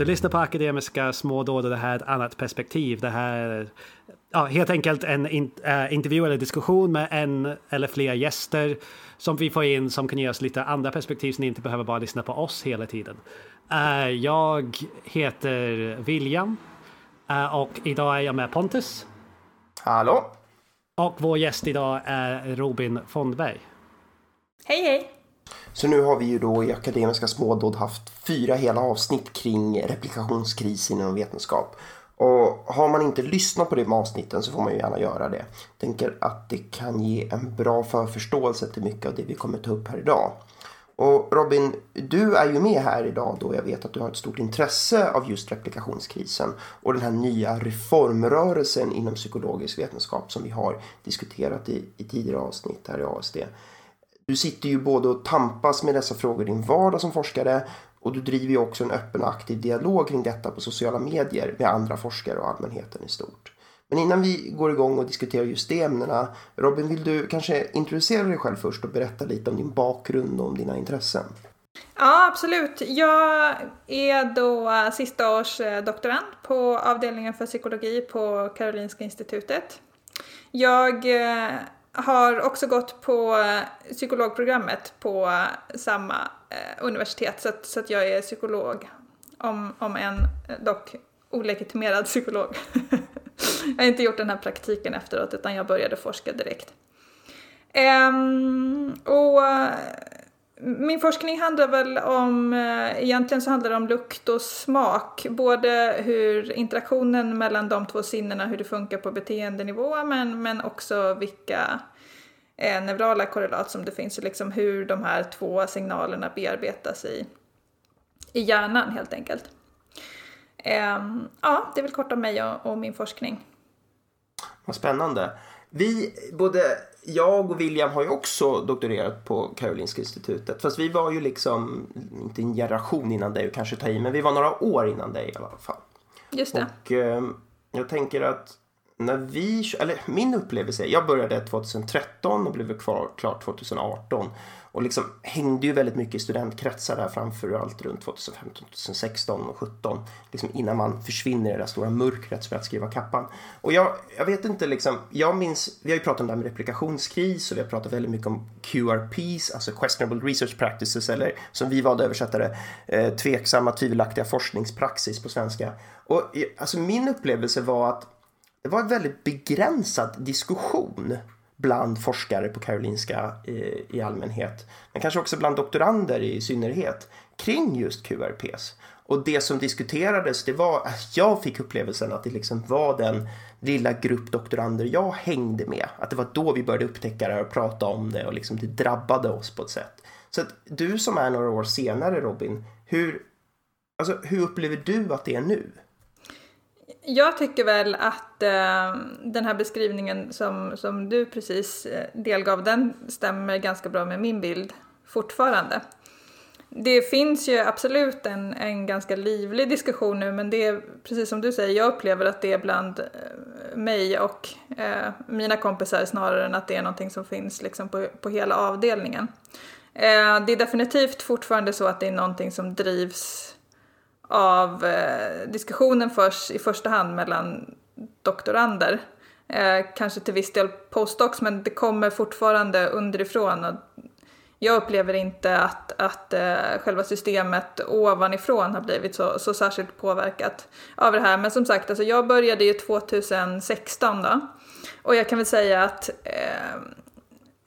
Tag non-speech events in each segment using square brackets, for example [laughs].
Du lyssnar på akademiska smådåd och det här är ett annat perspektiv. Det här är ja, helt enkelt en in, äh, intervju eller diskussion med en eller fler gäster som vi får in som kan ge oss lite andra perspektiv så ni inte behöver bara lyssna på oss hela tiden. Uh, jag heter William uh, och idag är jag med Pontus. Hallå! Och vår gäst idag är Robin Fondberg. Hej hej! Så nu har vi ju då i Akademiska smådåd haft fyra hela avsnitt kring replikationskrisen inom vetenskap. Och har man inte lyssnat på de avsnitten så får man ju gärna göra det. Jag tänker att det kan ge en bra förförståelse till mycket av det vi kommer ta upp här idag. Och Robin, du är ju med här idag då jag vet att du har ett stort intresse av just replikationskrisen och den här nya reformrörelsen inom psykologisk vetenskap som vi har diskuterat i, i tidigare avsnitt här i ASD. Du sitter ju både och tampas med dessa frågor i din vardag som forskare och du driver ju också en öppen och aktiv dialog kring detta på sociala medier med andra forskare och allmänheten i stort. Men innan vi går igång och diskuterar just de ämnena, Robin, vill du kanske introducera dig själv först och berätta lite om din bakgrund och om dina intressen? Ja, absolut. Jag är då sista års eh, doktorand på avdelningen för psykologi på Karolinska institutet. Jag eh, har också gått på eh, psykologprogrammet på eh, samma eh, universitet så att, så att jag är psykolog, om, om en dock olegitimerad psykolog. [laughs] jag har inte gjort den här praktiken efteråt utan jag började forska direkt. Um, och min forskning handlar väl om, eh, egentligen så handlar det om lukt och smak. Både hur interaktionen mellan de två sinnena, hur det funkar på beteendenivå men, men också vilka eh, neurala korrelat som det finns och liksom hur de här två signalerna bearbetas i, i hjärnan helt enkelt. Eh, ja, det är väl kort om mig och, och min forskning. Vad spännande. Vi, både jag och William har ju också doktorerat på Karolinska institutet. Fast vi var ju liksom, inte en generation innan dig, kanske ta i, men vi var några år innan dig i alla fall. Just det. Och eh, jag tänker att när vi, eller min upplevelse, jag började 2013 och blev kvar, klar 2018. Och liksom hängde ju väldigt mycket i studentkretsar där framför allt runt 2015, 2016 och 2017. Liksom innan man försvinner i det där stora mörkret som att skriva kappan. Och jag, jag vet inte liksom, jag minns, vi har ju pratat om det här med replikationskris och vi har pratat väldigt mycket om QRPs, alltså questionable research practices eller som vi valde att översätta det, eh, tveksamma, tvivelaktiga forskningspraxis på svenska. Och eh, alltså min upplevelse var att det var en väldigt begränsad diskussion bland forskare på Karolinska i, i allmänhet, men kanske också bland doktorander i synnerhet, kring just QRPs. Och det som diskuterades, det var, jag fick upplevelsen att det liksom var den lilla grupp doktorander jag hängde med. Att det var då vi började upptäcka det och prata om det och liksom det drabbade oss på ett sätt. Så att du som är några år senare Robin, hur, alltså, hur upplever du att det är nu? Jag tycker väl att eh, den här beskrivningen som, som du precis eh, delgav, den stämmer ganska bra med min bild fortfarande. Det finns ju absolut en, en ganska livlig diskussion nu, men det är precis som du säger, jag upplever att det är bland eh, mig och eh, mina kompisar snarare än att det är någonting som finns liksom på, på hela avdelningen. Eh, det är definitivt fortfarande så att det är någonting som drivs av eh, diskussionen förs i första hand mellan doktorander. Eh, kanske till viss del postdocs, men det kommer fortfarande underifrån. Och jag upplever inte att, att eh, själva systemet ovanifrån har blivit så, så särskilt påverkat av det här. Men som sagt, alltså jag började ju 2016 då. Och jag kan väl säga att eh,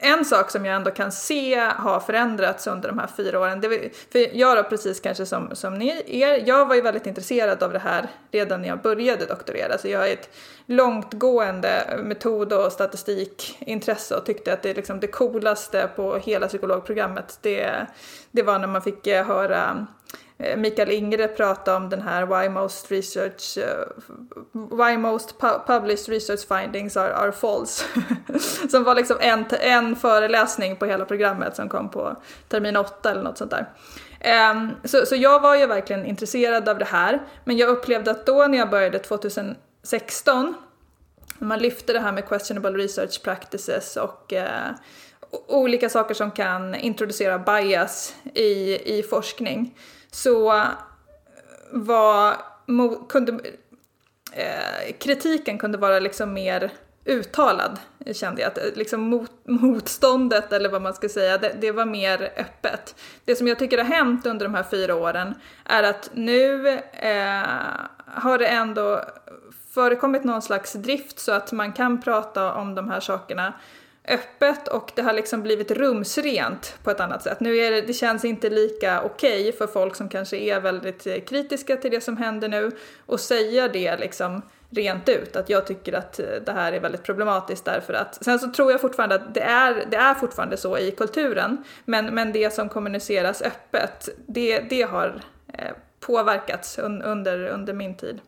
en sak som jag ändå kan se har förändrats under de här fyra åren, det, för jag då precis kanske som, som ni er, jag var ju väldigt intresserad av det här redan när jag började doktorera, så jag har ett långtgående metod och statistikintresse och tyckte att det, liksom, det coolaste på hela psykologprogrammet, det, det var när man fick eh, höra Eh, Mikael Ingre prata om den här why most research, eh, why most pu published research findings are, are false. [laughs] som var liksom en, en föreläsning på hela programmet som kom på termin 8 eller något sånt där. Um, så, så jag var ju verkligen intresserad av det här, men jag upplevde att då när jag började 2016, när man lyfte det här med questionable research practices och uh, olika saker som kan introducera bias i, i forskning, så var, kunde, eh, kritiken kunde vara liksom mer uttalad kände jag. Att eh, liksom mot, [laughs] motståndet eller vad man ska säga, det, det, var mer öppet. Det som jag tycker har hänt under de här fyra åren är att nu eh, har det ändå förekommit någon slags drift så att man kan prata om de här sakerna öppet och det har liksom blivit rumsrent på ett annat sätt. Nu är det, det känns inte lika okej okay för folk som kanske är väldigt eh, kritiska till det som händer nu och säga det liksom rent ut att jag tycker att eh, det här är väldigt problematiskt därför att sen så tror jag fortfarande att det är, det är fortfarande så i kulturen men, men det som kommuniceras öppet det, det har eh, påverkats un, under, under min tid.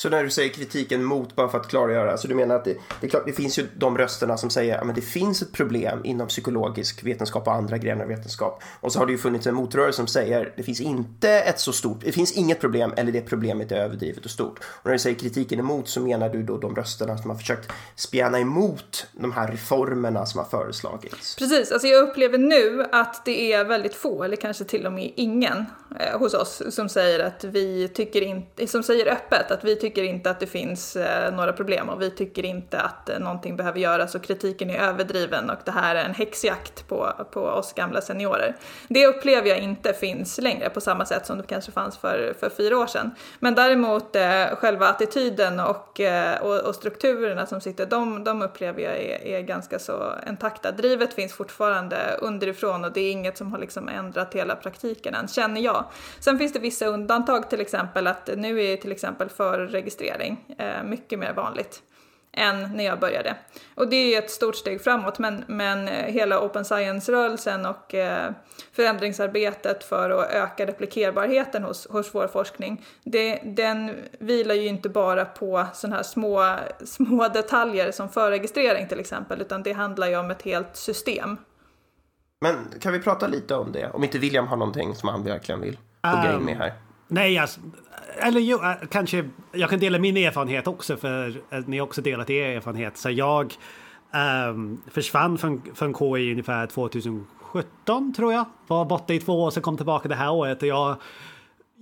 Så när du säger kritiken mot, bara för att klargöra, så du menar att det, det, är klart, det finns ju de rösterna som säger att det finns ett problem inom psykologisk vetenskap och andra grenar av vetenskap. Och så har det ju funnits en motrörelse som säger det finns inte ett så stort, det finns inget problem eller det problemet är överdrivet och stort. Och när du säger kritiken emot så menar du då de rösterna som har försökt spjärna emot de här reformerna som har föreslagits. Precis, alltså jag upplever nu att det är väldigt få, eller kanske till och med ingen eh, hos oss som säger att vi tycker inte, som säger öppet att vi vi tycker inte att det finns eh, några problem och vi tycker inte att eh, någonting behöver göras och kritiken är överdriven och det här är en häxjakt på, på oss gamla seniorer. Det upplever jag inte finns längre på samma sätt som det kanske fanns för, för fyra år sedan. Men däremot eh, själva attityden och, eh, och, och, strukturerna som sitter, de, de upplever jag är, är ganska så intakta. Drivet finns fortfarande underifrån och det är inget som har liksom ändrat hela praktiken än, känner jag. Sen finns det vissa undantag, till exempel att nu är till exempel för registrering eh, mycket mer vanligt än när jag började. Och det är ett stort steg framåt men, men eh, hela open science-rörelsen och eh, förändringsarbetet för att öka replikerbarheten hos, hos vår forskning, det, den vilar ju inte bara på sådana här små, små [laughs] detaljer som förregistrering till exempel, utan det handlar ju om ett helt system. Men kan vi prata lite om det? Om inte William har någonting som han verkligen vill hugga um, in med här. Nej, alltså, eller jo, eh, kanske jag kan dela min erfarenhet också för eh, ni har också delat er erfarenhet. Så jag um, försvann från, från KI ungefär 2017 tror jag. Var borta i två år, så kom tillbaka det här året och jag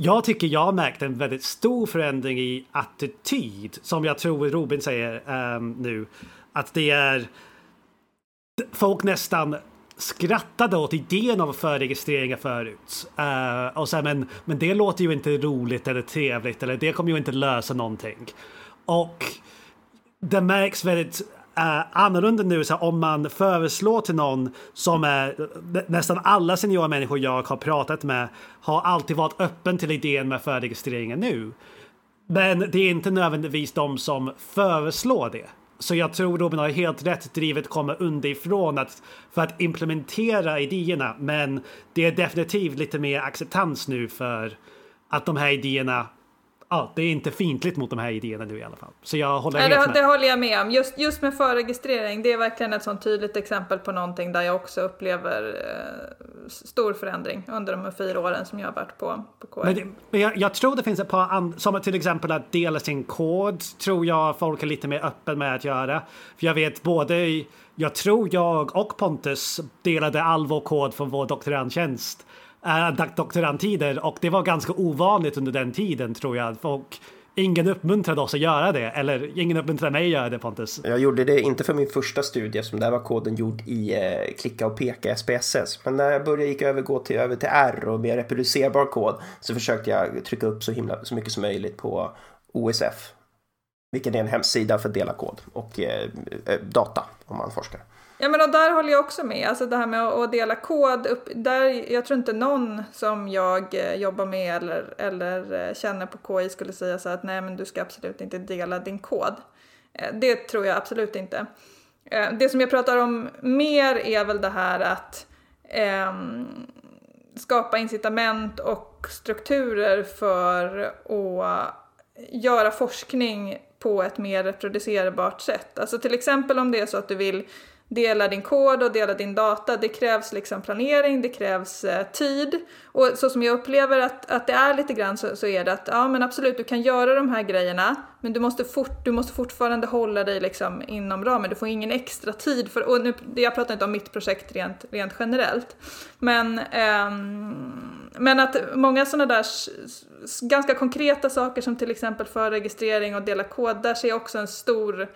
jag tycker jag märkte märkt en väldigt stor förändring i attityd som jag tror Robin säger um, nu. Att det är folk nästan skrattade åt idén av förregistreringar förut. Uh, och så här, men, men det låter ju inte roligt eller trevligt eller det kommer ju inte lösa någonting. Och det märks väldigt uh, annorlunda nu så här, om man föreslår till någon som är nästan alla seniora människor jag har pratat med har alltid varit öppen till idén med förregistreringar nu. Men det är inte nödvändigtvis de som föreslår det. Så jag tror Robin har helt rätt. Drivet kommer underifrån att, för att implementera idéerna. Men det är definitivt lite mer acceptans nu för att de här idéerna ja, det är inte fintligt mot de här idéerna nu i alla fall. Så jag håller Nej, helt det, med. Det håller jag med om. Just, just med förregistrering, det är verkligen ett sånt tydligt exempel på någonting där jag också upplever eh, stor förändring under de fyra åren som jag har varit på, på KR. Men, det, men jag, jag, tror det finns ett par andra, som till exempel att dela sin kod, tror jag folk är lite mer öppen med att göra. För jag vet både, jag tror jag och Pontus delade all vår kod från vår doktorandtjänst äh, doktorandtider och det var ganska ovanligt under den tiden tror jag. Och ingen uppmuntrade oss att göra det, eller ingen uppmuntrade mig att göra det Pontus. Jag gjorde det inte för min första studie som där var koden gjord i eh, klicka och peka SPSS. Men när jag började gick över, gå till, över till R och mer reproducerbar kod så försökte jag trycka upp så, himla, så mycket som möjligt på OSF. Vilket är en hemsida för att dela kod och eh, eh data om man forskar. Ja men och där håller jag också med. Alltså det här med att dela kod. Upp, där, jag tror inte någon som jag eh, jobbar med eller, eller eh, känner på KI skulle säga så att nej men du ska absolut inte dela din kod. Eh, det tror jag absolut inte. Det som jag pratar om mer är väl det här att eh, skapa incitament och strukturer för att göra forskning på ett mer reproducerbart sätt. Alltså till exempel om det är så att du vill dela din kod och dela din data. Det krävs liksom planering, det krävs eh, tid. Och så som jag upplever att, att det är lite grann så, så är det att ja men absolut du kan göra de här grejerna Men du måste, fort, du måste fortfarande hålla dig liksom inom ramen. Du får ingen extra tid för, och nu, jag pratar inte om mitt projekt rent, rent generellt. Men, eh, men att många sådana där ganska konkreta saker som till exempel förregistrering och dela kod, där ser jag också en stor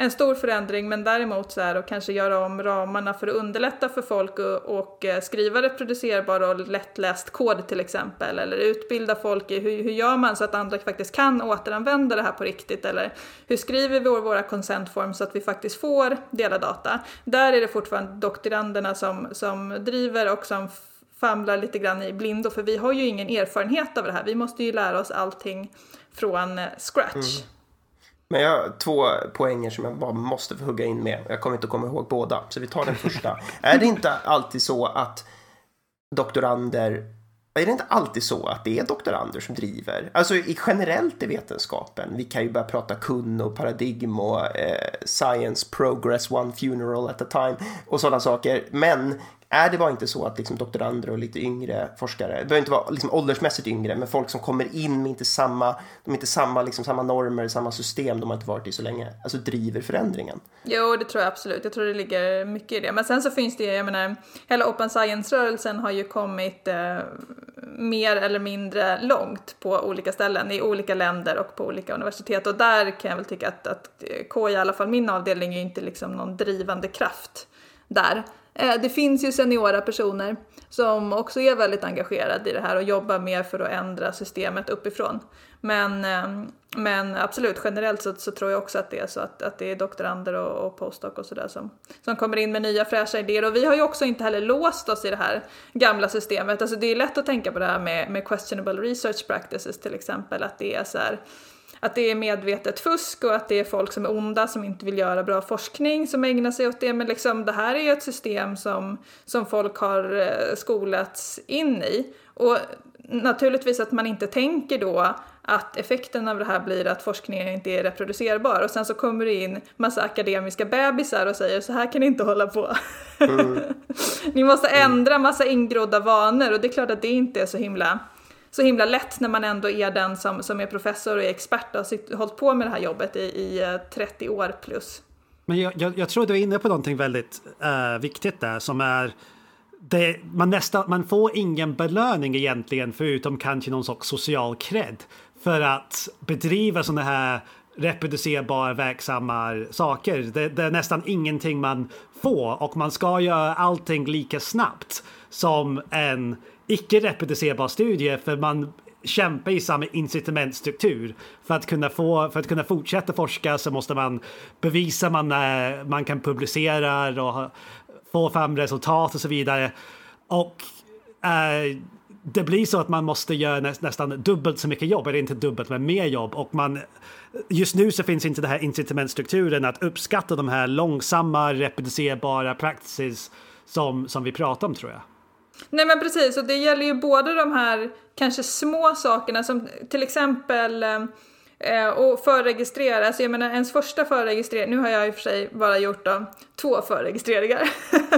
en stor förändring men däremot så här att kanske göra om ramarna för att underlätta för folk och, och eh, skriva reproducerbar och lättläst kod till exempel eller utbilda folk i hur, hur gör man så att andra faktiskt kan återanvända det här på riktigt eller hur skriver vi våra consentforms så att vi faktiskt får dela data. Där är det fortfarande doktoranderna som, som driver och som famlar lite grann i blindo för vi har ju ingen erfarenhet av det här. Vi måste ju lära oss allting från eh, scratch. Mm. Men jag har två poänger som jag bara måste få hugga in med. Jag kommer inte att komma ihåg båda, så vi tar den första. [laughs] är det inte alltid så att doktorander är det inte alltid så att det är doktorander som driver? Alltså i generellt i vetenskapen. Vi kan ju börja prata kun och paradigm och eh, science progress one funeral at a time och sådana saker. Men är det bara inte så att liksom doktorander och lite yngre forskare, det behöver inte vara liksom åldersmässigt yngre, men folk som kommer in med inte samma, de inte samma, liksom, samma normer, samma system, de har inte varit i så länge, alltså driver förändringen? Jo, det tror jag absolut. Jag tror det ligger mycket i det. Men sen så finns det, jag menar, hela open science-rörelsen har ju kommit eh, mer eller mindre långt på olika ställen, i olika länder och på olika universitet. Och där kan jag väl tycka att, att K, i alla fall min avdelning, är inte liksom någon drivande kraft där. Eh, det finns ju seniora personer som också är väldigt engagerade i det här och jobbar mer för att ändra systemet uppifrån. Men, ehm, men absolut, generellt så, så, tror jag också att det är så att, att det är doktorander och, och postdoc och sådär som, som kommer in med nya fräscha idéer. Och vi har ju också inte heller låst oss i det här gamla systemet. Alltså det är lätt att tänka på det här med, med questionable research practices till exempel, att det är så här att det är medvetet fusk och att det är folk som är onda som inte vill göra bra forskning som ägnar sig åt det. Men liksom, det här är ju ett system som, som folk har eh, skolats in i. Och naturligtvis att man inte tänker då att effekten av det här blir att forskningen inte är reproducerbar och sen så kommer det in massa akademiska bebisar och säger så här kan ni inte hålla på. Mm. [laughs] ni måste ändra massa ingrodda vanor och det är klart att det inte är så himla så himla lätt när man ändå är den som, som är professor och är expert och har hållit på med det här jobbet i, i eh, 30 år plus. Men jag, jag, jag tror du är inne på någonting väldigt uh, viktigt där som är det, man, nästa, man får ingen belöning egentligen förutom kanske någon sorts social cred för att bedriva sådana här reproducerbara verksamma saker. Det, det, är nästan ingenting man får och man ska göra allting lika snabbt som en icke reproducerbar studie för man kämpar i samma incitamentstruktur. För att kunna, få, för att kunna fortsätta forska så måste man bevisa man, eh, man kan publicera och få fram resultat och så vidare. Och eh, det blir så att man måste göra nä, nästan dubbelt så mycket jobb, eller inte dubbelt men mer jobb. Och man, just nu så finns inte den här incitamentstrukturen att uppskatta de här långsamma reproducerbara praxis som, som vi pratar om tror jag. Nej men precis, och det gäller ju både de här kanske små sakerna som till exempel eh, eh, och förregistrera, alltså jag menar ens första förregistrering, nu har jag i och för sig bara gjort då, två förregistreringar.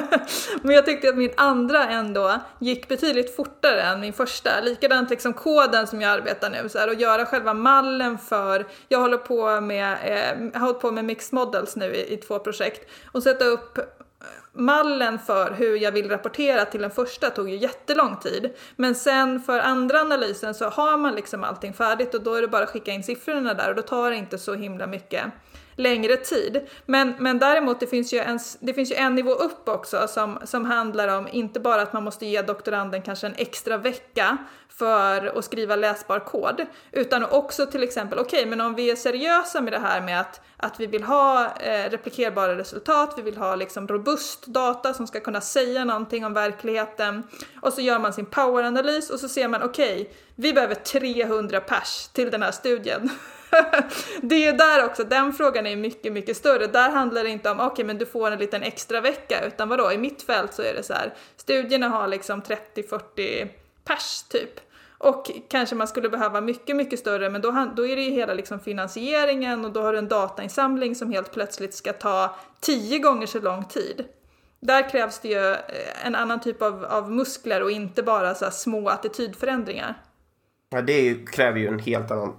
[laughs] Men jag tyckte att min andra ändå gick betydligt fortare än min första. Likadant liksom koden som jag arbetar nu, så här, och göra själva mallen för, jag håller på med, eh, har hållit på med mixed models nu i, i två projekt, och sätta upp mallen för hur jag vill rapportera till den första tog ju jättelång tid. Men sen för andra analysen så har man liksom allting färdigt och då är det bara att skicka in siffrorna där och då tar det inte så himla mycket längre tid. Men, men däremot det finns, ju en, det finns ju en nivå upp också som, som handlar om inte bara att man måste ge doktoranden kanske en extra vecka för att skriva läsbar kod, utan också till exempel, okej, okay, men om vi är seriösa med det här med att, att vi vill ha eh, replikerbara resultat, vi vill ha liksom robust data som ska kunna säga någonting om verkligheten och så gör man sin poweranalys och så ser man, okej, okay, vi behöver 300 pers till den här studien. [laughs] [laughs] det är ju där också, den frågan är mycket, mycket större. Där handlar det inte om, okej okay, men du får en liten extra vecka, utan vadå, i mitt fält så är det så här, studierna har liksom 30-40 pers typ. Och kanske man skulle behöva mycket, mycket större, men då, då är det ju hela liksom finansieringen och då har du en datainsamling som helt plötsligt ska ta tio gånger så lång tid. Där krävs det ju eh, en annan typ av, av muskler och inte bara så små attitydförändringar. Ja, det kräver ju en helt annan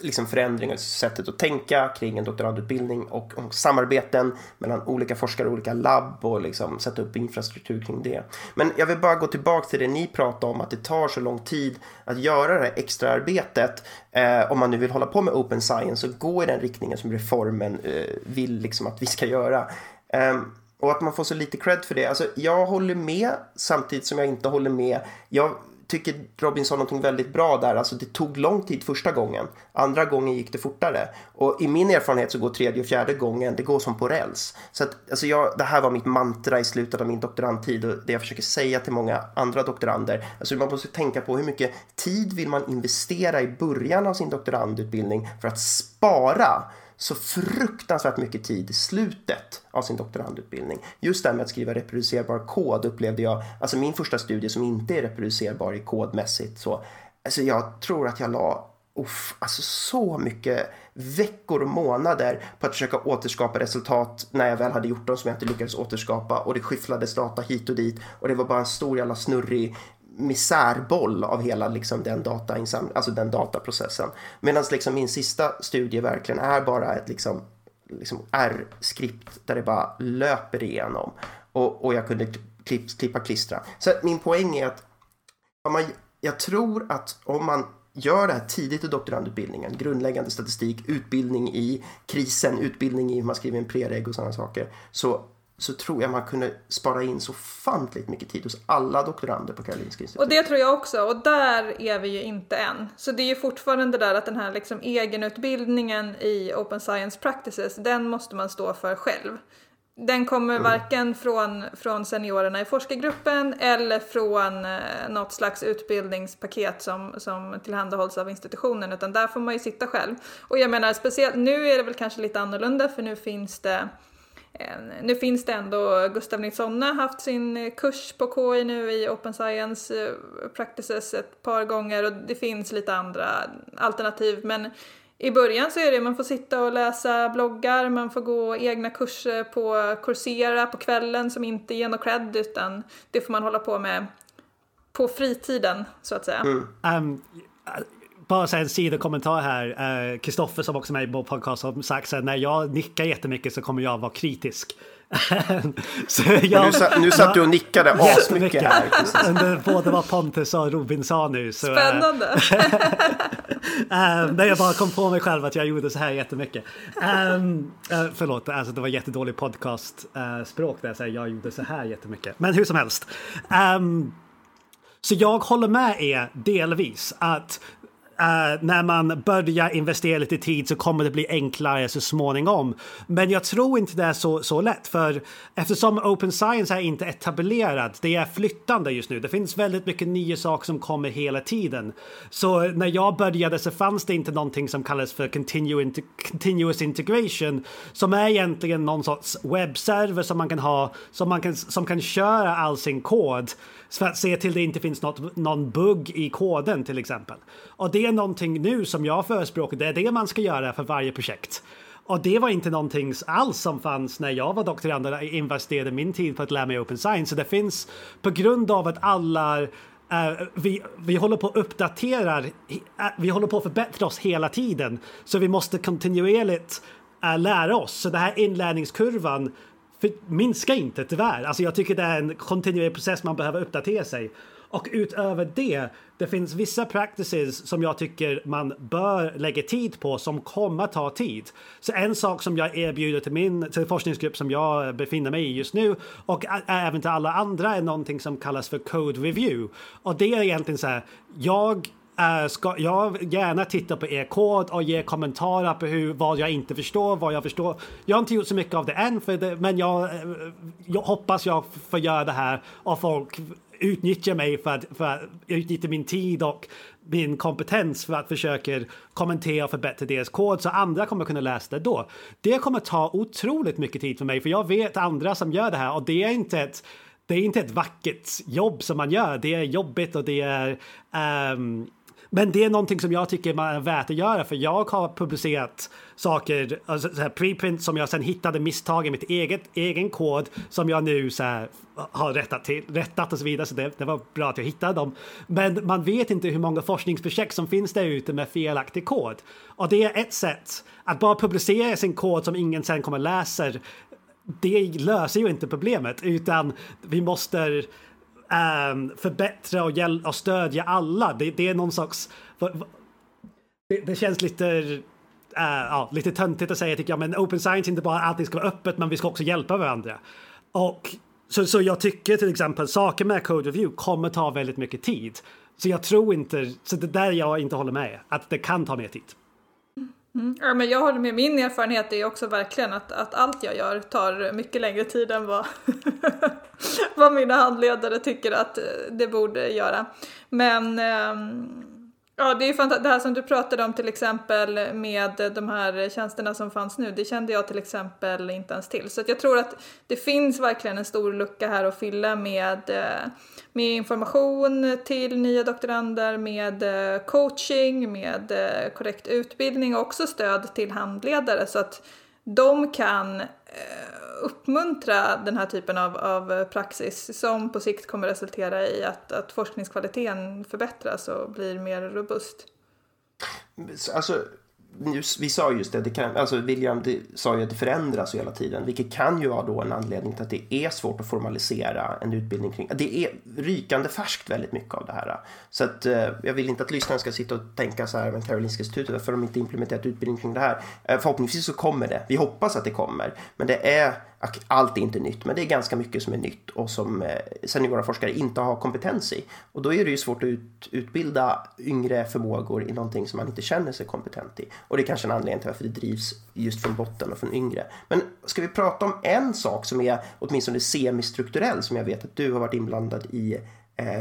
liksom förändringar i sättet att tänka kring en doktorandutbildning och om samarbeten mellan olika forskare och olika labb och liksom sätta upp infrastruktur kring det. Men jag vill bara gå tillbaka till det ni pratade om att det tar så lång tid att göra det här extraarbetet eh, om man nu vill hålla på med open science och gå i den riktningen som reformen eh, vill liksom att vi ska göra. Eh, och att man får så lite cred för det. Alltså, jag håller med samtidigt som jag inte håller med. Jag tycker Robin sa någonting väldigt bra där. Alltså det tog lång tid första gången. Andra gången gick det fortare. Och i min erfarenhet så går tredje och fjärde gången, det går som på räls. Så att, alltså jag, det här var mitt mantra i slutet av min doktorandtid och det jag försöker säga till många andra doktorander. Alltså man måste tänka på hur mycket tid vill man investera i början av sin doktorandutbildning för att spara så fruktansvärt mycket tid i slutet av sin doktorandutbildning. Just det här med att skriva reproducerbar kod upplevde jag, alltså min första studie som inte är reproducerbar i kodmässigt så, alltså jag tror att jag la Uff, alltså så mycket veckor och månader på att försöka återskapa resultat när jag väl hade gjort dem som jag inte lyckades återskapa. Och det skyfflades data hit och dit. Och det var bara en stor jävla snurrig misärboll av hela liksom, den, alltså den dataprocessen. Medan liksom, min sista studie verkligen är bara ett liksom, liksom R-skript där det bara löper igenom och, och jag kunde klipp, klippa klistra. Så min poäng är att man, jag tror att om man gör det här tidigt i doktorandutbildningen, grundläggande statistik, utbildning i krisen, utbildning i hur man skriver en prereg och sådana saker, så så tror jag man kunde spara in så fantligt mycket tid hos alla doktorander på Karolinska institutet. Och det tror jag också, och där är vi ju inte än. Så det är ju fortfarande där att den här liksom egenutbildningen i Open Science Practices, den måste man stå för själv. Den kommer mm. varken från, från seniorerna i forskargruppen eller från eh, något slags utbildningspaket som, som tillhandahålls av institutionen utan där får man ju sitta själv. Och jag menar speciellt, nu är det väl kanske lite annorlunda för nu finns det nu finns det ändå, Gustav Nilsson har haft sin kurs på KI nu i Open Science eh, Practices ett par gånger och det finns lite andra alternativ men i början så är det man får sitta och läsa bloggar, man får gå egna kurser på Coursera på kvällen som inte ger något cred utan det får man hålla på med på fritiden så att säga. Mm. Um, bara en sidokommentar här. Kristoffer uh, som också är med i vår podcast har sagt att när jag nickar jättemycket så kommer jag vara kritisk. [laughs] så jag, nu, satt, nu satt du och nickade asmycket här. Under både vad Pontus och Robin sa nu. Så, eh, Spännande! [laughs] uh, jag bara kom på mig själv att jag gjorde så här jättemycket. Um, uh, förlåt, alltså det var jättedålig podcastspråk uh, där jag säger jag gjorde så här jättemycket. Men hur som helst. Um, så jag håller med er delvis att Uh, när man börjar investera lite tid så kommer det bli enklare så småningom. Men jag tror inte det är så, så lätt för eftersom open science är inte etablerad, det är flyttande just nu. Det finns väldigt mycket nya saker som kommer hela tiden. Så när jag började så fanns det inte någonting som kallas för continuous integration som är egentligen någon sorts webbserver som man kan ha som, man kan, som kan köra all sin kod för att se till det inte finns något, någon bugg i koden till exempel. Och det är någonting nu som jag förespråkar, det är det man ska göra för varje projekt. Och det var inte någonting alls som fanns när jag var doktorand och investerade min tid på att lära mig open science. Så det finns på grund av att alla Uh, vi, vi håller på att uppdatera, uh, vi håller på att förbättra oss hela tiden. Så vi måste kontinuerligt uh, lära oss. Så den här inlärningskurvan minska inte tyvärr. Alltså jag tycker det är en kontinuerlig process man behöver uppdatera sig. Och utöver det, det finns vissa practices som jag tycker man bör lägga tid på som kommer ta tid. Så en sak som jag erbjuder till min till forskningsgrupp som jag befinner mig i just nu och även till alla andra är någonting som kallas för code review. Och det är egentligen så här, jag Uh, ska jag gärna titta på er kod och ge kommentarer på hur, vad jag inte förstår, vad jag förstår. Jag har inte gjort så mycket av det än, för det, men jag, eh, jag hoppas jag får göra det här och folk utnyttjar mig för att, för att utnyttja min tid och min kompetens för att försöka kommentera och förbättra deras kod så andra kommer kunna läsa det då. Det kommer ta otroligt mycket tid för mig för jag vet andra som gör det här och det är inte ett det är inte ett vackert jobb som man gör. Det är jobbigt och det är um, men det är någonting som jag tycker man är värt att göra för jag har publicerat saker, alltså så här preprint som jag sen hittade misstag i mitt eget egen kod som jag nu så här, har rättat till, rättat och så vidare. Så det, det var bra att jag hittade dem. Men man vet inte hur många forskningsprojekt som finns där ute med felaktig kod. Och det är ett sätt att bara publicera sin kod som ingen sen kommer läser. Det löser ju inte problemet utan vi måste um, förbättra och, hjäl- och stödja alla. Det, det är någon slags... Det, det känns lite uh, ja, lite töntigt att säga tycker jag, men open science inte bara allting ska vara öppet, men vi ska också hjälpa varandra. Och så, så jag tycker till exempel saker med code review kommer ta väldigt mycket tid. Så jag tror inte, så det där jag inte håller med, att det kan ta mer tid. Mm. Ja, men jag håller med. Min erfarenhet är också verkligen att, att allt jag gör tar mycket längre tid än vad, [laughs] vad mina handledare tycker att eh, det borde göra. Men eh, Ja, det är ju Det här som du pratade om till exempel med de här tjänsterna som fanns nu, det kände jag till exempel inte ens till. Så att jag tror att det finns verkligen en stor lucka här att fylla med, eh, med information till nya doktorander, med eh, coaching, med eh, korrekt utbildning och också stöd till handledare så att de kan eh, uppmuntra den här typen av, av praxis som på sikt kommer resultera i att, att forskningskvaliteten förbättras och blir mer robust. Alltså, vi sa just det, det kan, alltså William det, sa ju att det förändras hela tiden, vilket kan ju vara då en anledning till att det är svårt att formalisera en utbildning kring. Det är rykande färskt väldigt mycket av det här. Så att eh, jag vill inte att lyssnarna ska sitta och tänka så här med Karolinska institutet, varför har de inte implementerat utbildning kring det här? Eh, förhoppningsvis så kommer det. Vi hoppas att det kommer, men det är allt är inte nytt, men det är ganska mycket som är nytt och som eh, seniora forskare inte har kompetens i. Och då är det ju svårt att ut, utbilda yngre förmågor i någonting som man inte känner sig kompetent i. Och det är kanske en anledning till varför det drivs just från botten och från yngre. Men ska vi prata om en sak som är åtminstone semistrukturell som jag vet att du har varit inblandad i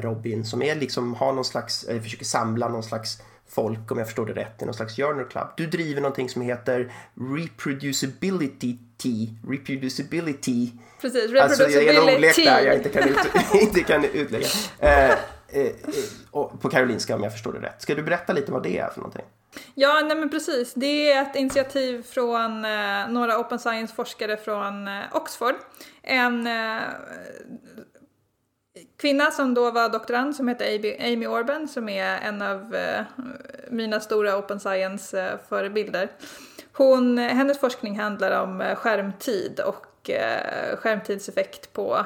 Robin, som är liksom, har någon slags, eh, försöker samla någon slags folk, om jag förstår det rätt, i någon slags journal club. Du driver någonting som heter reproducibility reproducibility. Precis, reproducibility. Alltså jag är en ordlek där jag inte kan, ut, [laughs] inte kan utlägga. Eh, eh, eh på Karolinska om jag förstår det rätt. Ska du berätta lite vad det är för någonting? Ja, nej men precis. Det är ett initiativ från eh, några open science-forskare från eh, Oxford. En eh, kvinna som då var doktorand som heter Amy Orban som är en av eh, mina stora open science-förebilder. Hon, hennes forskning handlar om eh, skärmtid och eh, skärmtidseffekt på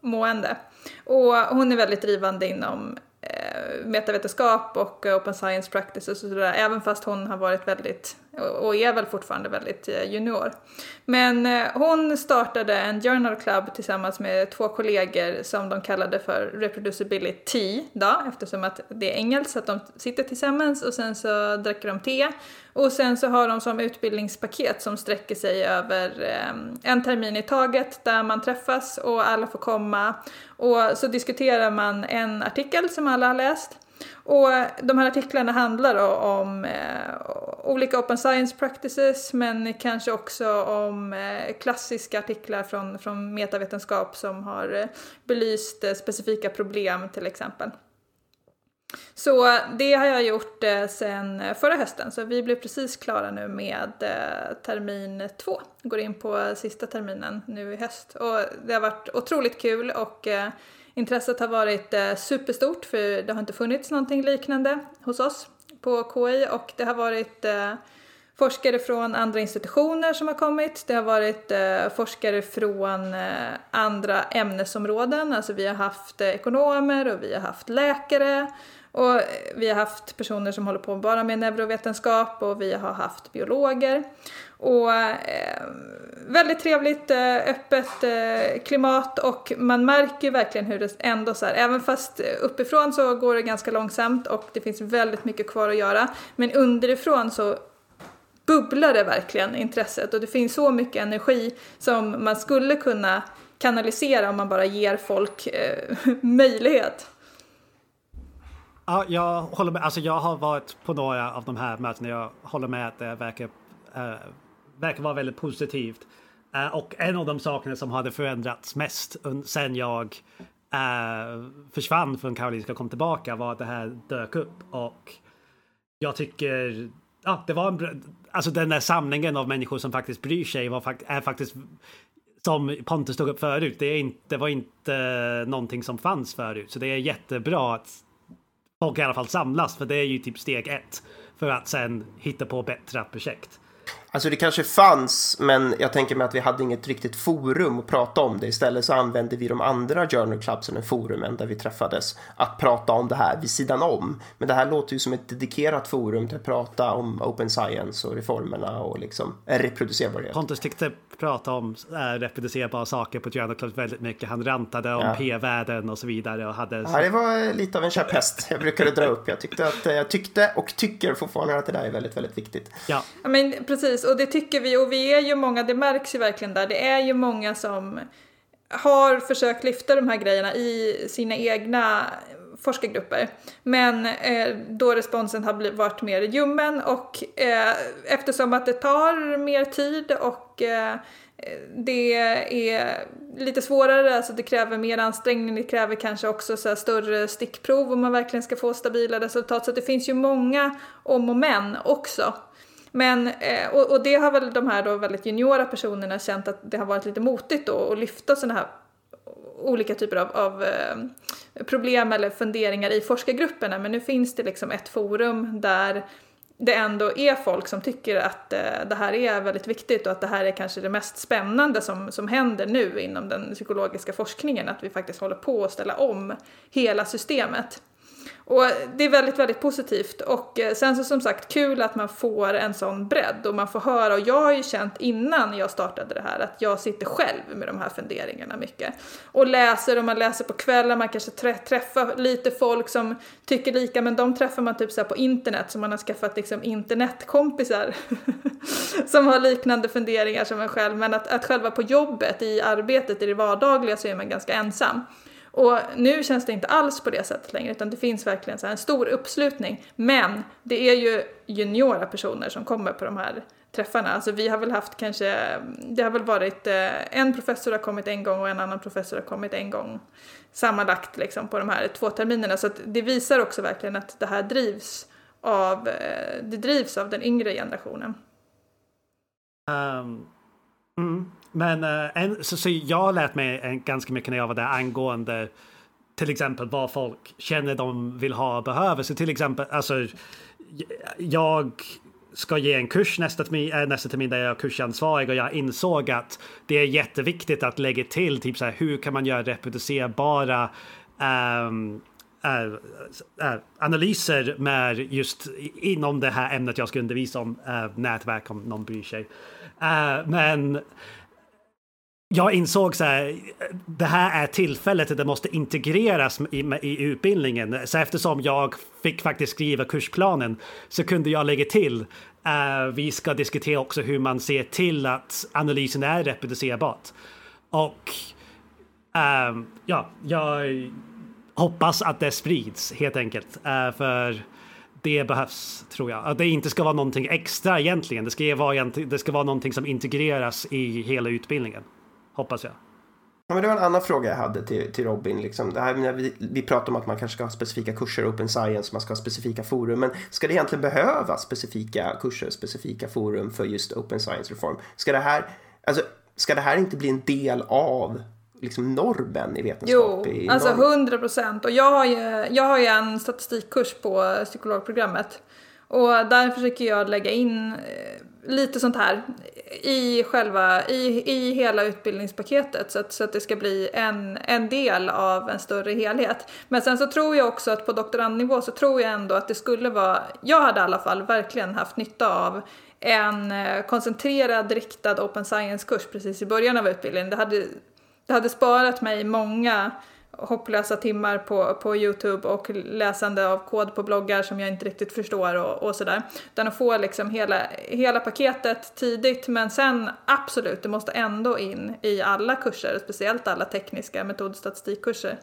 mående. Och hon är väldigt drivande inom Eh, metavetenskap och eh, open science practices och sådär, även fast hon har varit väldigt, och är väl fortfarande väldigt eh, junior. Men eh, hon startade en journal club tillsammans med två kollegor som de kallade för reproducibility då, eftersom att det är engelskt så att de sitter tillsammans och sen så dricker de te och sen så har de som utbildningspaket som sträcker sig över ehm, en termin i taget där man träffas och alla får komma och så diskuterar man en artikel som alla har läst. Och de här artiklarna handlar om eh, olika open science practices men kanske också om eh, klassiska artiklar från, från metavetenskap som har eh, belyst eh, specifika problem till exempel. Så det har jag gjort eh, sen eh, förra hösten, så vi blev precis klara nu med eh, termin två. Går in på sista terminen nu i höst. Och det har varit otroligt kul och eh, intresset har varit eh, superstort för det har inte funnits någonting liknande hos oss på KI och det har varit eh, forskare från andra institutioner som har kommit. Det har varit eh, forskare från eh, andra ämnesområden, alltså vi har haft eh, ekonomer och vi har haft läkare och eh, vi har haft personer som håller på bara med neurovetenskap och vi har haft biologer. Och eh, väldigt trevligt, eh, öppet eh, klimat och man märker verkligen hur det ändå så här, även fast uppifrån så går det ganska långsamt och det finns väldigt mycket kvar att göra. Men underifrån så bubblar det verkligen intresset och det finns så mycket energi som man skulle kunna kanalisera om man bara ger folk eh, [laughs] möjlighet. Ja, jag håller med. Alltså jag har varit på några av de här mötena. Jag håller med att det verkar, äh, verkar vara väldigt positivt. Äh, och en av de sakerna som hade förändrats mest sen jag äh, försvann från Karolinska och kom tillbaka var att det här dök upp. Och jag tycker, ja, det var en, alltså den där samlingen av människor som faktiskt bryr sig var, är faktiskt som Pontus tog upp förut, det, är inte, det var inte någonting som fanns förut. Så det är jättebra att folk i alla fall samlas, för det är ju typ steg ett för att sen hitta på bättre projekt. Alltså det kanske fanns, men jag tänker mig att vi hade inget riktigt forum att prata om det. Istället så använde vi de andra journal clubsen, forumen där vi träffades, att prata om det här vid sidan om. Men det här låter ju som ett dedikerat forum till att prata om open science och reformerna och liksom reproducerbarhet. Pontus tyckte prata om äh, reproducerbara saker på journal clubs väldigt mycket. Han rantade om ja. p-värden och så vidare och hade... Ja, det var lite av en käpphäst jag brukade dra upp. Jag tyckte att jag tyckte och tycker fortfarande att det där är väldigt, väldigt viktigt. Ja, men precis och det tycker vi och vi är ju många, det märks ju verkligen där, det är ju många som har försökt lyfta de här grejerna i sina egna forskargrupper. Men eh, då responsen har varit mer ljummen och eh, eftersom att det tar mer tid och eh, det är lite svårare, alltså det kräver mer ansträngning, det kräver kanske också så större stickprov om man verkligen ska få stabila resultat. Så det finns ju många om och men också. Men, eh, och, och, det har väl de här då väldigt juniora personerna känt att det har varit lite motigt då att lyfta sådana här olika typer av, av eh, problem eller funderingar i forskargrupperna. Men nu finns det liksom ett forum där det ändå är folk som tycker att eh, det här är väldigt viktigt och att det här är kanske det mest spännande som, som händer nu inom den psykologiska forskningen. Att vi faktiskt håller på att ställa om hela systemet. Och det är väldigt, väldigt positivt. Och eh, sen så som sagt kul att man får en sån bredd och man får höra. Och jag har ju känt innan jag startade det här att jag sitter själv med de här funderingarna mycket. Och läser och man läser på kvällen, man kanske träffar lite folk som tycker lika men de träffar man typ så på internet så man har skaffat liksom internetkompisar [laughs] som har liknande funderingar som en själv. Men att, att själva på jobbet, i arbetet, i det vardagliga så är man ganska ensam. Och nu känns det inte alls på det sättet längre utan det finns verkligen så en stor uppslutning. Men det är ju juniora personer som kommer på de här träffarna. Alltså vi har väl haft kanske, det har väl varit eh, en professor har kommit en gång och en annan professor har kommit en gång sammanlagt liksom på de här två terminerna. Så att det visar också verkligen att det här drivs av, eh, det drivs av den yngre generationen. Um, mm. Men uh, en, så, så jag lät mig en, ganska mycket när jag var där angående till exempel vad folk känner de vill ha och behöver. Så till exempel, alltså jag ska ge en kurs nästa termin, eh, nästa termin där jag är kursansvarig och jag insåg att det är jätteviktigt att lägga till typ så här, hur kan man göra reproducerbara um, uh, uh, analyser med just inom det här ämnet jag ska undervisa om, nätverk om någon bryr sig. men jag insåg så här, eh, det här är tillfället det måste integreras i, i utbildningen. Så eftersom jag fick faktiskt skriva kursplanen så kunde jag lägga till uh, vi ska diskutera också hur man ser till att analysen är reproducerbart. Och uh, ja, jag hoppas att det sprids helt enkelt. Uh, för det behövs, tror jag. Att det inte ska vara någonting extra egentligen. Det ska vara, det ska vara någonting som integreras i hela utbildningen. Hoppas jag. Ja, men det var en annan fråga jag hade till, till Robin. Liksom. Det här, vi, vi pratar om att man kanske ska ha specifika kurser, Open Science, man ska ha specifika forum. Men ska det egentligen behövas specifika kurser, specifika forum för just Open Science-reform? Ska det här, alltså, ska det här inte bli en del av liksom normen i vetenskap? Jo, i alltså hundra procent. Och jag har, ju, jag har ju en statistikkurs på psykologprogrammet. Och där försöker jag lägga in eh, lite sånt här i själva, i, i hela utbildningspaketet så att, så att det ska bli en, en del av en större helhet. Men sen så tror jag också att på doktorandnivå så tror jag ändå att det skulle vara, jag hade i alla fall verkligen haft nytta av en eh, koncentrerad riktad open science-kurs precis i början av utbildningen. Det hade, det hade sparat mig många hopplösa timmar på, på Youtube och läsande av kod på bloggar som jag inte riktigt förstår och, och sådär. Utan att få liksom hela, hela paketet tidigt men sen absolut, det måste ändå in i alla kurser, speciellt alla tekniska metodstatistikkurser.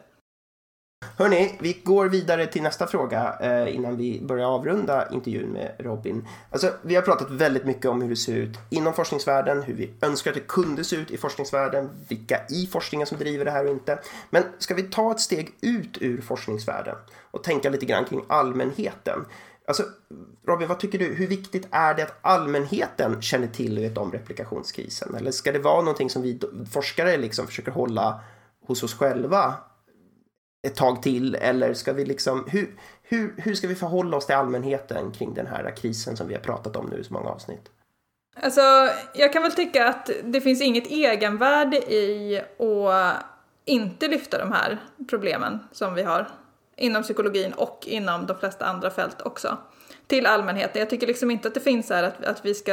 Hörni, vi går vidare till nästa fråga eh, innan vi börjar avrunda intervjun med Robin. Alltså, vi har pratat väldigt mycket om hur det ser ut inom forskningsvärlden, hur vi önskar att det kunde se ut i forskningsvärlden, vilka i forskningen som driver det här och inte. Men ska vi ta ett steg ut ur forskningsvärlden och tänka lite grann kring allmänheten? Alltså, Robin, vad tycker du? Hur viktigt är det att allmänheten känner till vet om replikationskrisen? Eller ska det vara någonting som vi forskare liksom försöker hålla hos oss själva ett tag till? Eller ska vi liksom, hur, hur, hur ska vi förhålla oss till allmänheten kring den här krisen som vi har pratat om nu i så många avsnitt? Alltså, jag kan väl tycka att det finns inget egenvärde i att inte lyfta de här problemen som vi har inom psykologin och inom de flesta andra fält också till allmänheten. Jag tycker liksom inte att det finns här att, att vi ska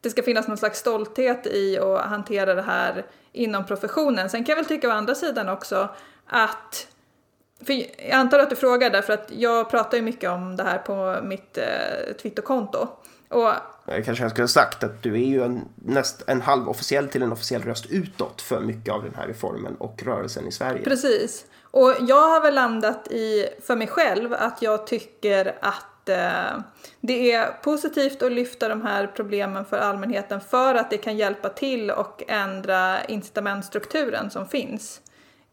det ska finnas någon slags stolthet i att hantera det här inom professionen. Sen kan jag väl tycka å andra sidan också att för jag antar att du frågar därför att jag pratar ju mycket om det här på mitt eh, Twitterkonto. Och jag kanske jag skulle ha sagt att du är ju en, näst, en halvofficiell till en officiell röst utåt för mycket av den här reformen och rörelsen i Sverige. Precis. Och jag har väl landat i, för mig själv, att jag tycker att eh, det är positivt att lyfta de här problemen för allmänheten för att det kan hjälpa till och ändra incitamentstrukturen som finns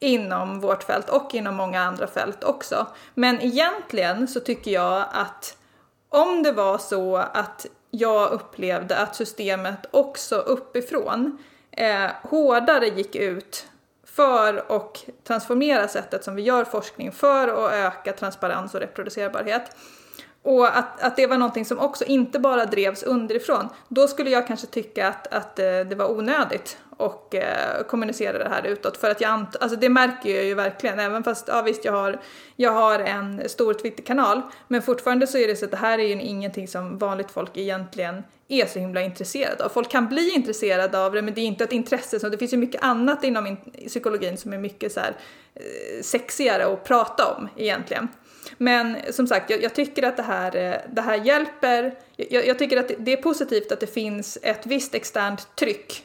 inom vårt fält och inom många andra fält också. Men egentligen så tycker jag att om det var så att jag upplevde att systemet också uppifrån eh, hårdare gick ut för att transformera sättet som vi gör forskning för att öka transparens och reproducerbarhet. Och att, att det var någonting som också inte bara drevs underifrån. Då skulle jag kanske tycka att, att eh, det var onödigt och eh, kommunicera det här utåt. För att jag ant alltså det märker jag ju verkligen, även fast ja visst jag har, jag har en stor Twitterkanal, men fortfarande så är det så att det här är ju ingenting som vanligt folk egentligen är så himla intresserade av. Folk kan bli intresserade av det, men det är inte ett intresse, så det finns ju mycket annat inom psykologin som är mycket så här, eh, sexigare att prata om egentligen. Men som sagt, jag, jag tycker att det här, eh, det här hjälper. Jag, jag tycker att det är positivt att det finns ett visst externt tryck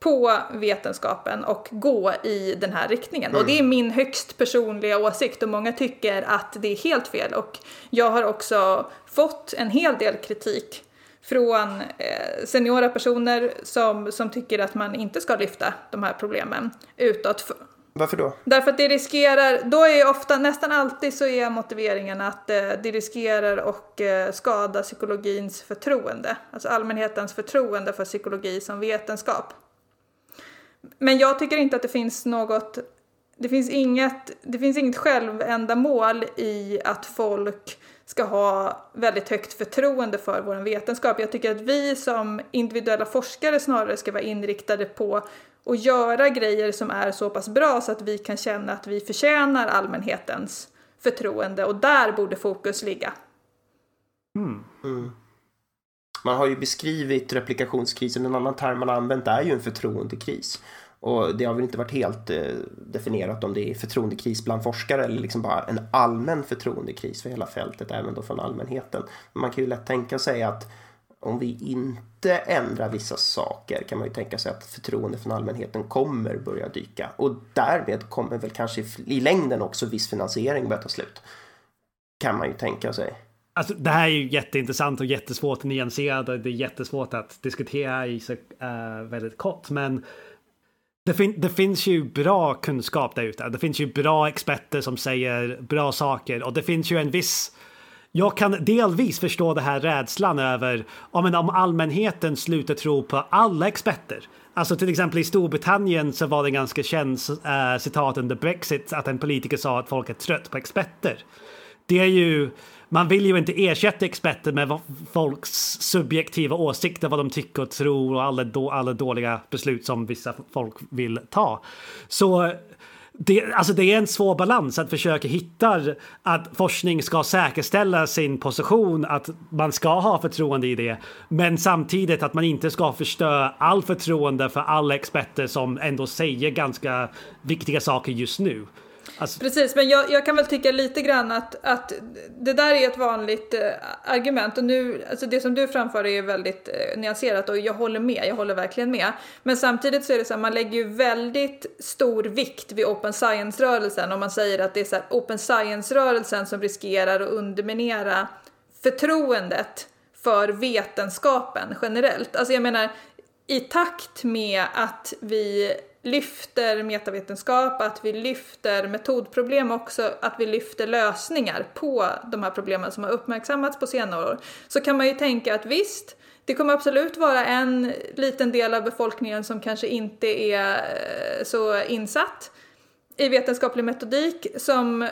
på vetenskapen och gå i den här riktningen. Mm. Och det är min högst personliga åsikt och många tycker att det är helt fel. Och jag har också fått en hel del kritik från eh, seniora personer som, som tycker att man inte ska lyfta de här problemen utåt. Varför då? Därför att det riskerar, då är ofta, nästan alltid så är motiveringen att eh, det riskerar att eh, skada psykologins förtroende. Alltså allmänhetens förtroende för psykologi som vetenskap. Men jag tycker inte att det finns något, det finns inget, det finns inget självändamål i att folk ska ha väldigt högt förtroende för vår vetenskap. Jag tycker att vi som individuella forskare snarare ska vara inriktade på att göra grejer som är så pass bra så att vi kan känna att vi förtjänar allmänhetens förtroende och där borde fokus ligga. Mm. Mm. Man har ju beskrivit replikationskrisen, en annan term man har använt är ju en förtroendekris. Och det har väl inte varit helt eh, definierat om det är förtroendekris bland forskare eller liksom bara en allmän förtroendekris för hela fältet, även då från allmänheten. Men man kan ju lätt tänka sig att om vi inte ändrar vissa saker kan man ju tänka sig att förtroende från allmänheten kommer börja dyka. Och därmed kommer väl kanske i längden också viss finansiering börja ta slut. Kan man ju tänka sig. Alltså, det här är ju jätteintressant och jättesvårt att nyansera och det är jättesvårt att diskutera i så uh, väldigt kort. Men det, fin det, finns ju bra kunskap där ute. Det finns ju bra experter som säger bra saker och det finns ju en viss jag kan delvis förstå det här rädslan över om, om allmänheten slutar tro på alla experter. Alltså till exempel i Storbritannien så var det ganska känt äh, eh, citat under Brexit att en politiker sa att folk är trött på experter. Det är ju man vill ju inte ersätta experter med folks subjektiva åsikter, vad de tycker och tror och alla, då, alla dåliga beslut som vissa folk vill ta. Så det, alltså det är en svår balans att försöka hitta att forskning ska säkerställa sin position, att man ska ha förtroende i det, men samtidigt att man inte ska förstöra all förtroende för alla experter som ändå säger ganska viktiga saker just nu. Alltså... Precis, men jag, jag, kan väl tycka lite grann att, att det där är ett vanligt eh, argument och nu, alltså det som du framför är väldigt eh, nyanserat och jag håller med, jag håller verkligen med. Men samtidigt så är det så att man lägger ju väldigt stor vikt vid open science-rörelsen om man säger att det är så här, open science-rörelsen som riskerar att underminera förtroendet för vetenskapen generellt. Alltså jag menar, i takt med att vi lyfter metavetenskap, att vi lyfter metodproblem också, att vi lyfter lösningar på de här problemen som har uppmärksammats på senare år, så kan man ju tänka att visst, det kommer absolut vara en liten del av befolkningen som kanske inte är eh, så insatt i vetenskaplig metodik som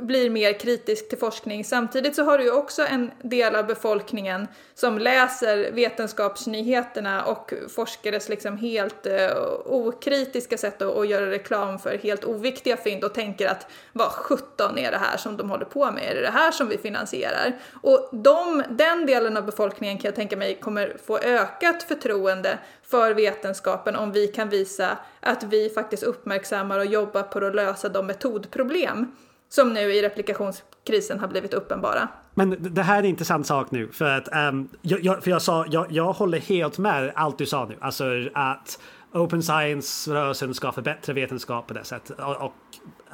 blir mer kritisk till forskning. Samtidigt så har du ju också en del av befolkningen som läser vetenskapsnyheterna och forskares liksom helt eh, okritiska sätt att, att göra reklam för helt oviktiga fynd och tänker att vad 17 är det här som de håller på med? Är det det här som vi finansierar? Och de, den delen av befolkningen kan jag tänka mig kommer få ökat förtroende för vetenskapen om vi kan visa att vi faktiskt uppmärksammar och jobbar på att lösa de metodproblem som nu i replikationskrisen har blivit uppenbara. Men det här är en intressant sak nu för att um, jag, för jag sa, jag, jag håller helt med allt du sa nu, alltså att Open Science-rörelsen ska förbättra vetenskap på det sättet. Och, och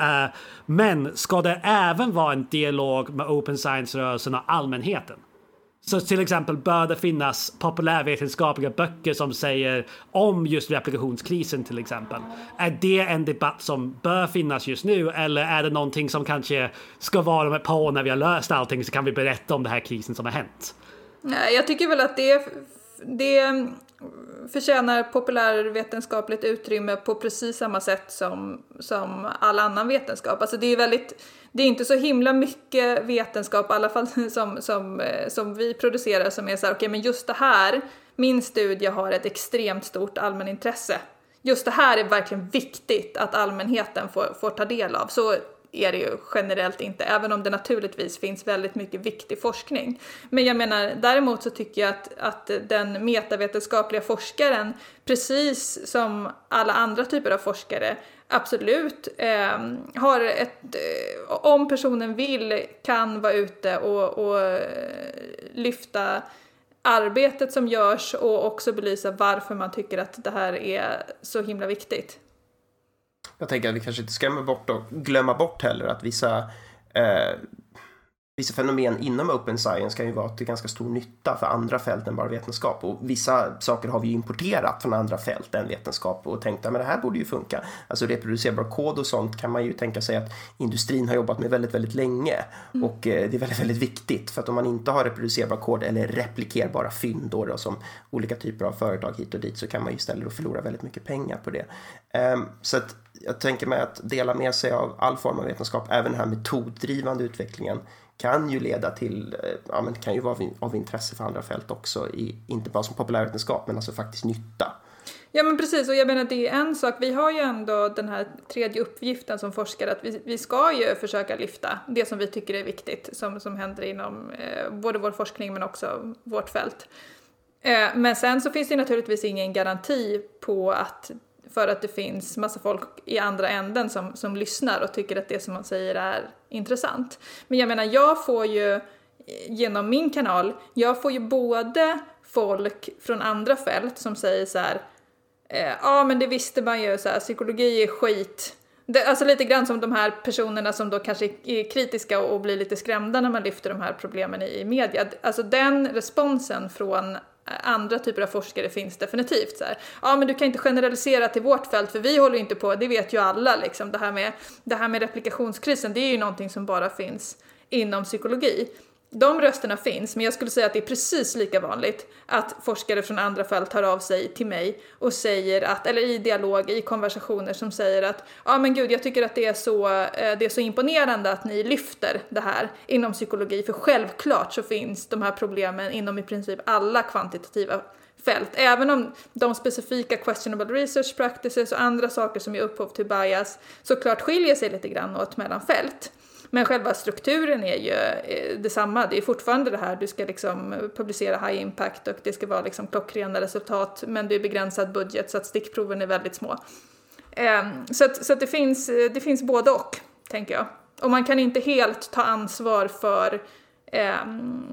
uh, men ska det även vara en dialog med Open Science-rörelsen och allmänheten? Så till exempel bör det finnas populärvetenskapliga böcker som säger om just replikationskrisen till exempel. Är det en debatt som bör finnas just nu eller är det någonting som kanske ska vara om ett par år när vi har löst allting så kan vi berätta om den här krisen som har hänt? Nej, jag tycker väl att det, det förtjänar populärvetenskapligt utrymme på precis samma sätt som, som all annan vetenskap. Alltså det är väldigt det är inte så himla mycket vetenskap, i alla fall [laughs] som, som, eh, som vi producerar, som är så här, okej okay, men just det här, min studie har ett extremt stort allmänintresse. Just det här är verkligen viktigt att allmänheten får, får ta del av. Så är det ju generellt inte, även om det naturligtvis finns väldigt mycket viktig forskning. Men jag menar, däremot så tycker jag att, att den metavetenskapliga forskaren, precis som alla andra typer av forskare, absolut eh, har ett, eh, om personen vill, kan vara ute och, och eh, lyfta arbetet som görs och också belysa varför man tycker att det här är så himla viktigt. Jag tänker att vi kanske inte skrämmer bort och glömma bort heller att vissa eh, Vissa fenomen inom open science kan ju vara till ganska stor nytta för andra fält än bara vetenskap och vissa saker har vi importerat från andra fält än vetenskap och tänkt att det här borde ju funka. Alltså reproducerbar kod och sånt kan man ju tänka sig att industrin har jobbat med väldigt, väldigt länge mm. och eh, det är väldigt, väldigt viktigt för att om man inte har reproducerbar kod eller replikerbara fynd då, då som olika typer av företag hit och dit så kan man ju istället förlora väldigt mycket pengar på det. Um, så att jag tänker mig att dela med sig av all form av vetenskap, även den här metoddrivande utvecklingen kan ju leda till, eh, ja men kan ju vara av intresse för andra fält också, i, inte bara som populärvetenskap men alltså faktiskt nytta. Ja men precis och jag menar det är en sak, vi har ju ändå den här tredje uppgiften som forskare att vi, vi ska ju försöka lyfta det som vi tycker är viktigt som, som händer inom eh, både vår forskning men också vårt fält. Eh, men sen så finns det naturligtvis ingen garanti på att för att det finns massa folk i andra änden som, som lyssnar och tycker att det som man säger är intressant. Men jag menar, jag får ju eh, genom min kanal, jag får ju både folk från andra fält som säger så här, eh, ja ah, men det visste man ju, så här, psykologi är skit. Det, alltså lite grann som de här personerna som då kanske är kritiska och, och blir lite skrämda när man lyfter de här problemen i, i media. Alltså den responsen från andra typer av forskare finns definitivt. Så här. Ja, men du kan inte generalisera till vårt fält för vi håller ju inte på, det vet ju alla liksom. Det här med, det här med replikationskrisen, det är ju någonting som bara finns inom psykologi de rösterna finns, men jag skulle säga att det är precis lika vanligt att forskare från andra fält tar av sig till mig och säger att, eller i dialog, i konversationer som säger att ja ah, men gud, jag tycker att det är, så, eh, det är så imponerande att ni lyfter det här inom psykologi, för självklart så finns de här problemen inom i princip alla kvantitativa fält, även om de specifika questionable research practices och andra saker som ger upphov till bias såklart skiljer sig lite grann åt mellan fält. Men själva strukturen är ju eh, detsamma. Det är fortfarande det här, du ska liksom publicera high impact och det ska vara liksom klockrena resultat men det är begränsad budget så att stickproven är väldigt små. Ehm, så att, så att det, finns, eh, det finns både och, tänker jag. Och man kan inte helt ta ansvar för ehm,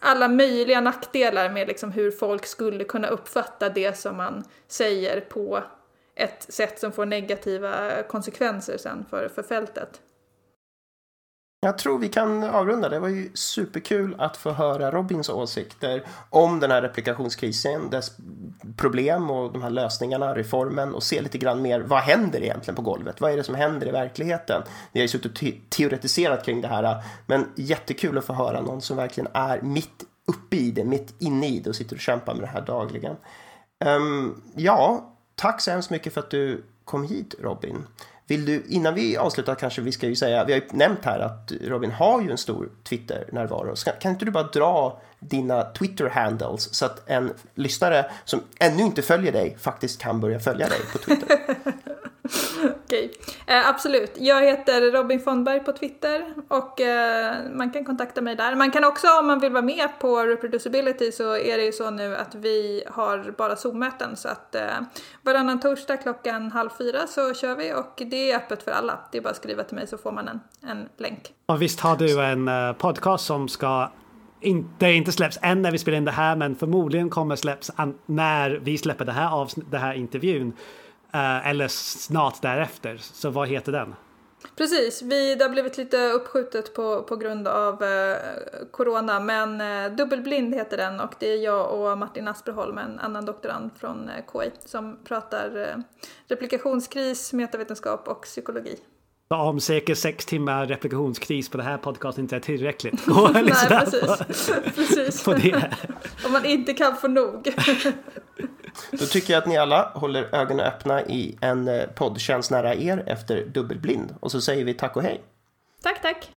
alla möjliga nackdelar med liksom hur folk skulle kunna uppfatta det som man säger på ett sätt som får negativa konsekvenser sen för, för fältet. Jag tror vi kan avrunda. Det var ju superkul att få höra Robins åsikter om den här replikationskrisen, dess problem och de här lösningarna, reformen och se lite grann mer vad händer egentligen på golvet? Vad är det som händer i verkligheten? Vi har ju suttit och teoretiserat kring det här, men jättekul att få höra någon som verkligen är mitt uppe i det, mitt inne i det och sitter och kämpar med det här dagligen. Um, ja, tack så hemskt mycket för att du kom hit Robin. Vill du, innan vi avslutar kanske vi ska ju säga, vi har ju nämnt här att Robin har ju en stor Twitter-närvaro. Kan inte du bara dra dina Twitter-handles så att en lyssnare som ännu inte följer dig faktiskt kan börja följa dig på Twitter? [laughs] Okej, eh, absolut. Jag heter Robin Fondberg på Twitter och eh, man kan kontakta mig där. Man kan också om man vill vara med på Reproducibility så är det ju så nu att vi har bara Zoom-möten så att eh, varannan torsdag klockan halv fyra så kör vi och det är öppet för alla. Det är bara att skriva till mig så får man en, en länk. Och visst har du en uh, podcast som ska inte, inte släpps än när vi spelar in det här men förmodligen kommer släpps när vi släpper det här, avsn- det här intervjun. Uh, eller snart därefter. Så vad heter den? Precis, vi, det har blivit lite uppskjutet på, på grund av eh, corona men eh, Dubbelblind heter den och det är jag och Martin Asperholm, en annan doktorand från eh, KI som pratar eh, replikationskris, metavetenskap och psykologi. Om säkert sex timmar replikationskris på det här podcastet inte är tillräckligt. [laughs] Nej, precis. [laughs] precis. På det. Om man inte kan få nog. [laughs] Då tycker jag att ni alla håller ögonen öppna i en eh, poddtjänst nära er efter dubbelblind. Och så säger vi tack och hej. Tack, tack.